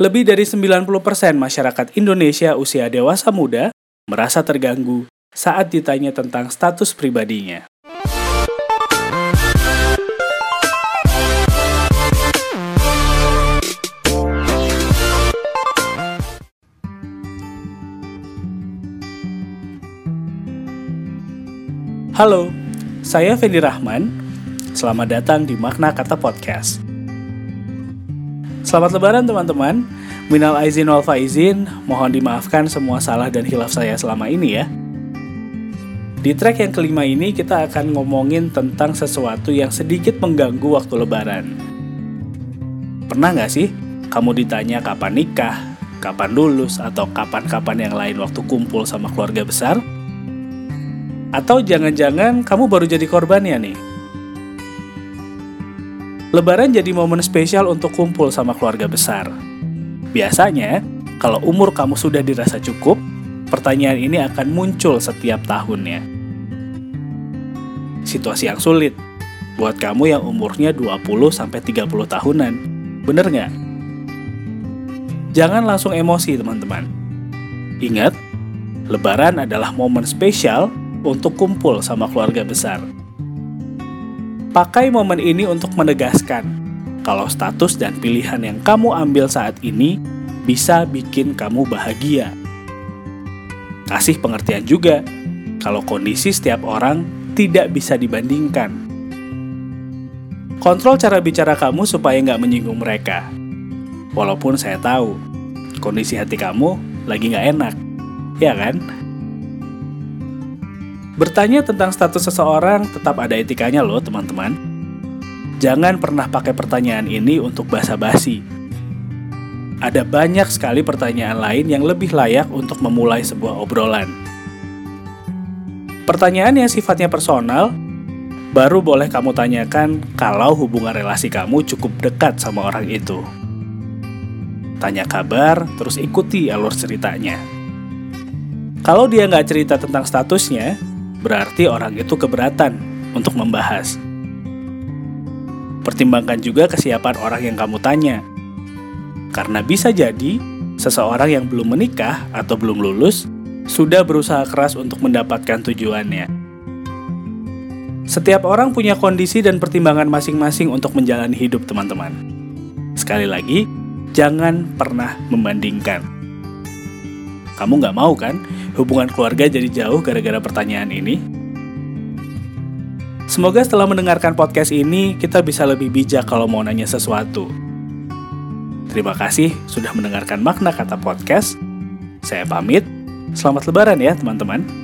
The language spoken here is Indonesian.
Lebih dari 90% masyarakat Indonesia usia dewasa muda merasa terganggu saat ditanya tentang status pribadinya. Halo, saya Fendi Rahman. Selamat datang di Makna Kata Podcast. Selamat lebaran teman-teman. Minal aizin wal faizin, mohon dimaafkan semua salah dan hilaf saya selama ini ya. Di track yang kelima ini kita akan ngomongin tentang sesuatu yang sedikit mengganggu waktu lebaran. Pernah nggak sih kamu ditanya kapan nikah, kapan lulus, atau kapan-kapan yang lain waktu kumpul sama keluarga besar? Atau jangan-jangan kamu baru jadi korbannya nih? Lebaran jadi momen spesial untuk kumpul sama keluarga besar. Biasanya, kalau umur kamu sudah dirasa cukup, pertanyaan ini akan muncul setiap tahunnya. Situasi yang sulit buat kamu yang umurnya 20-30 tahunan. Bener nggak? Jangan langsung emosi teman-teman. Ingat, Lebaran adalah momen spesial untuk kumpul sama keluarga besar. Pakai momen ini untuk menegaskan kalau status dan pilihan yang kamu ambil saat ini bisa bikin kamu bahagia. Kasih pengertian juga kalau kondisi setiap orang tidak bisa dibandingkan. Kontrol cara bicara kamu supaya nggak menyinggung mereka. Walaupun saya tahu, kondisi hati kamu lagi nggak enak, ya kan? Bertanya tentang status seseorang tetap ada etikanya loh teman-teman. Jangan pernah pakai pertanyaan ini untuk basa-basi. Ada banyak sekali pertanyaan lain yang lebih layak untuk memulai sebuah obrolan. Pertanyaan yang sifatnya personal baru boleh kamu tanyakan kalau hubungan relasi kamu cukup dekat sama orang itu. Tanya kabar, terus ikuti alur ceritanya. Kalau dia nggak cerita tentang statusnya, berarti orang itu keberatan untuk membahas. Pertimbangkan juga kesiapan orang yang kamu tanya. Karena bisa jadi seseorang yang belum menikah atau belum lulus sudah berusaha keras untuk mendapatkan tujuannya. Setiap orang punya kondisi dan pertimbangan masing-masing untuk menjalani hidup, teman-teman. Sekali lagi, jangan pernah membandingkan. Kamu nggak mau kan hubungan keluarga jadi jauh gara-gara pertanyaan ini? Semoga setelah mendengarkan podcast ini, kita bisa lebih bijak kalau mau nanya sesuatu. Terima kasih sudah mendengarkan makna kata podcast. Saya pamit. Selamat lebaran ya teman-teman.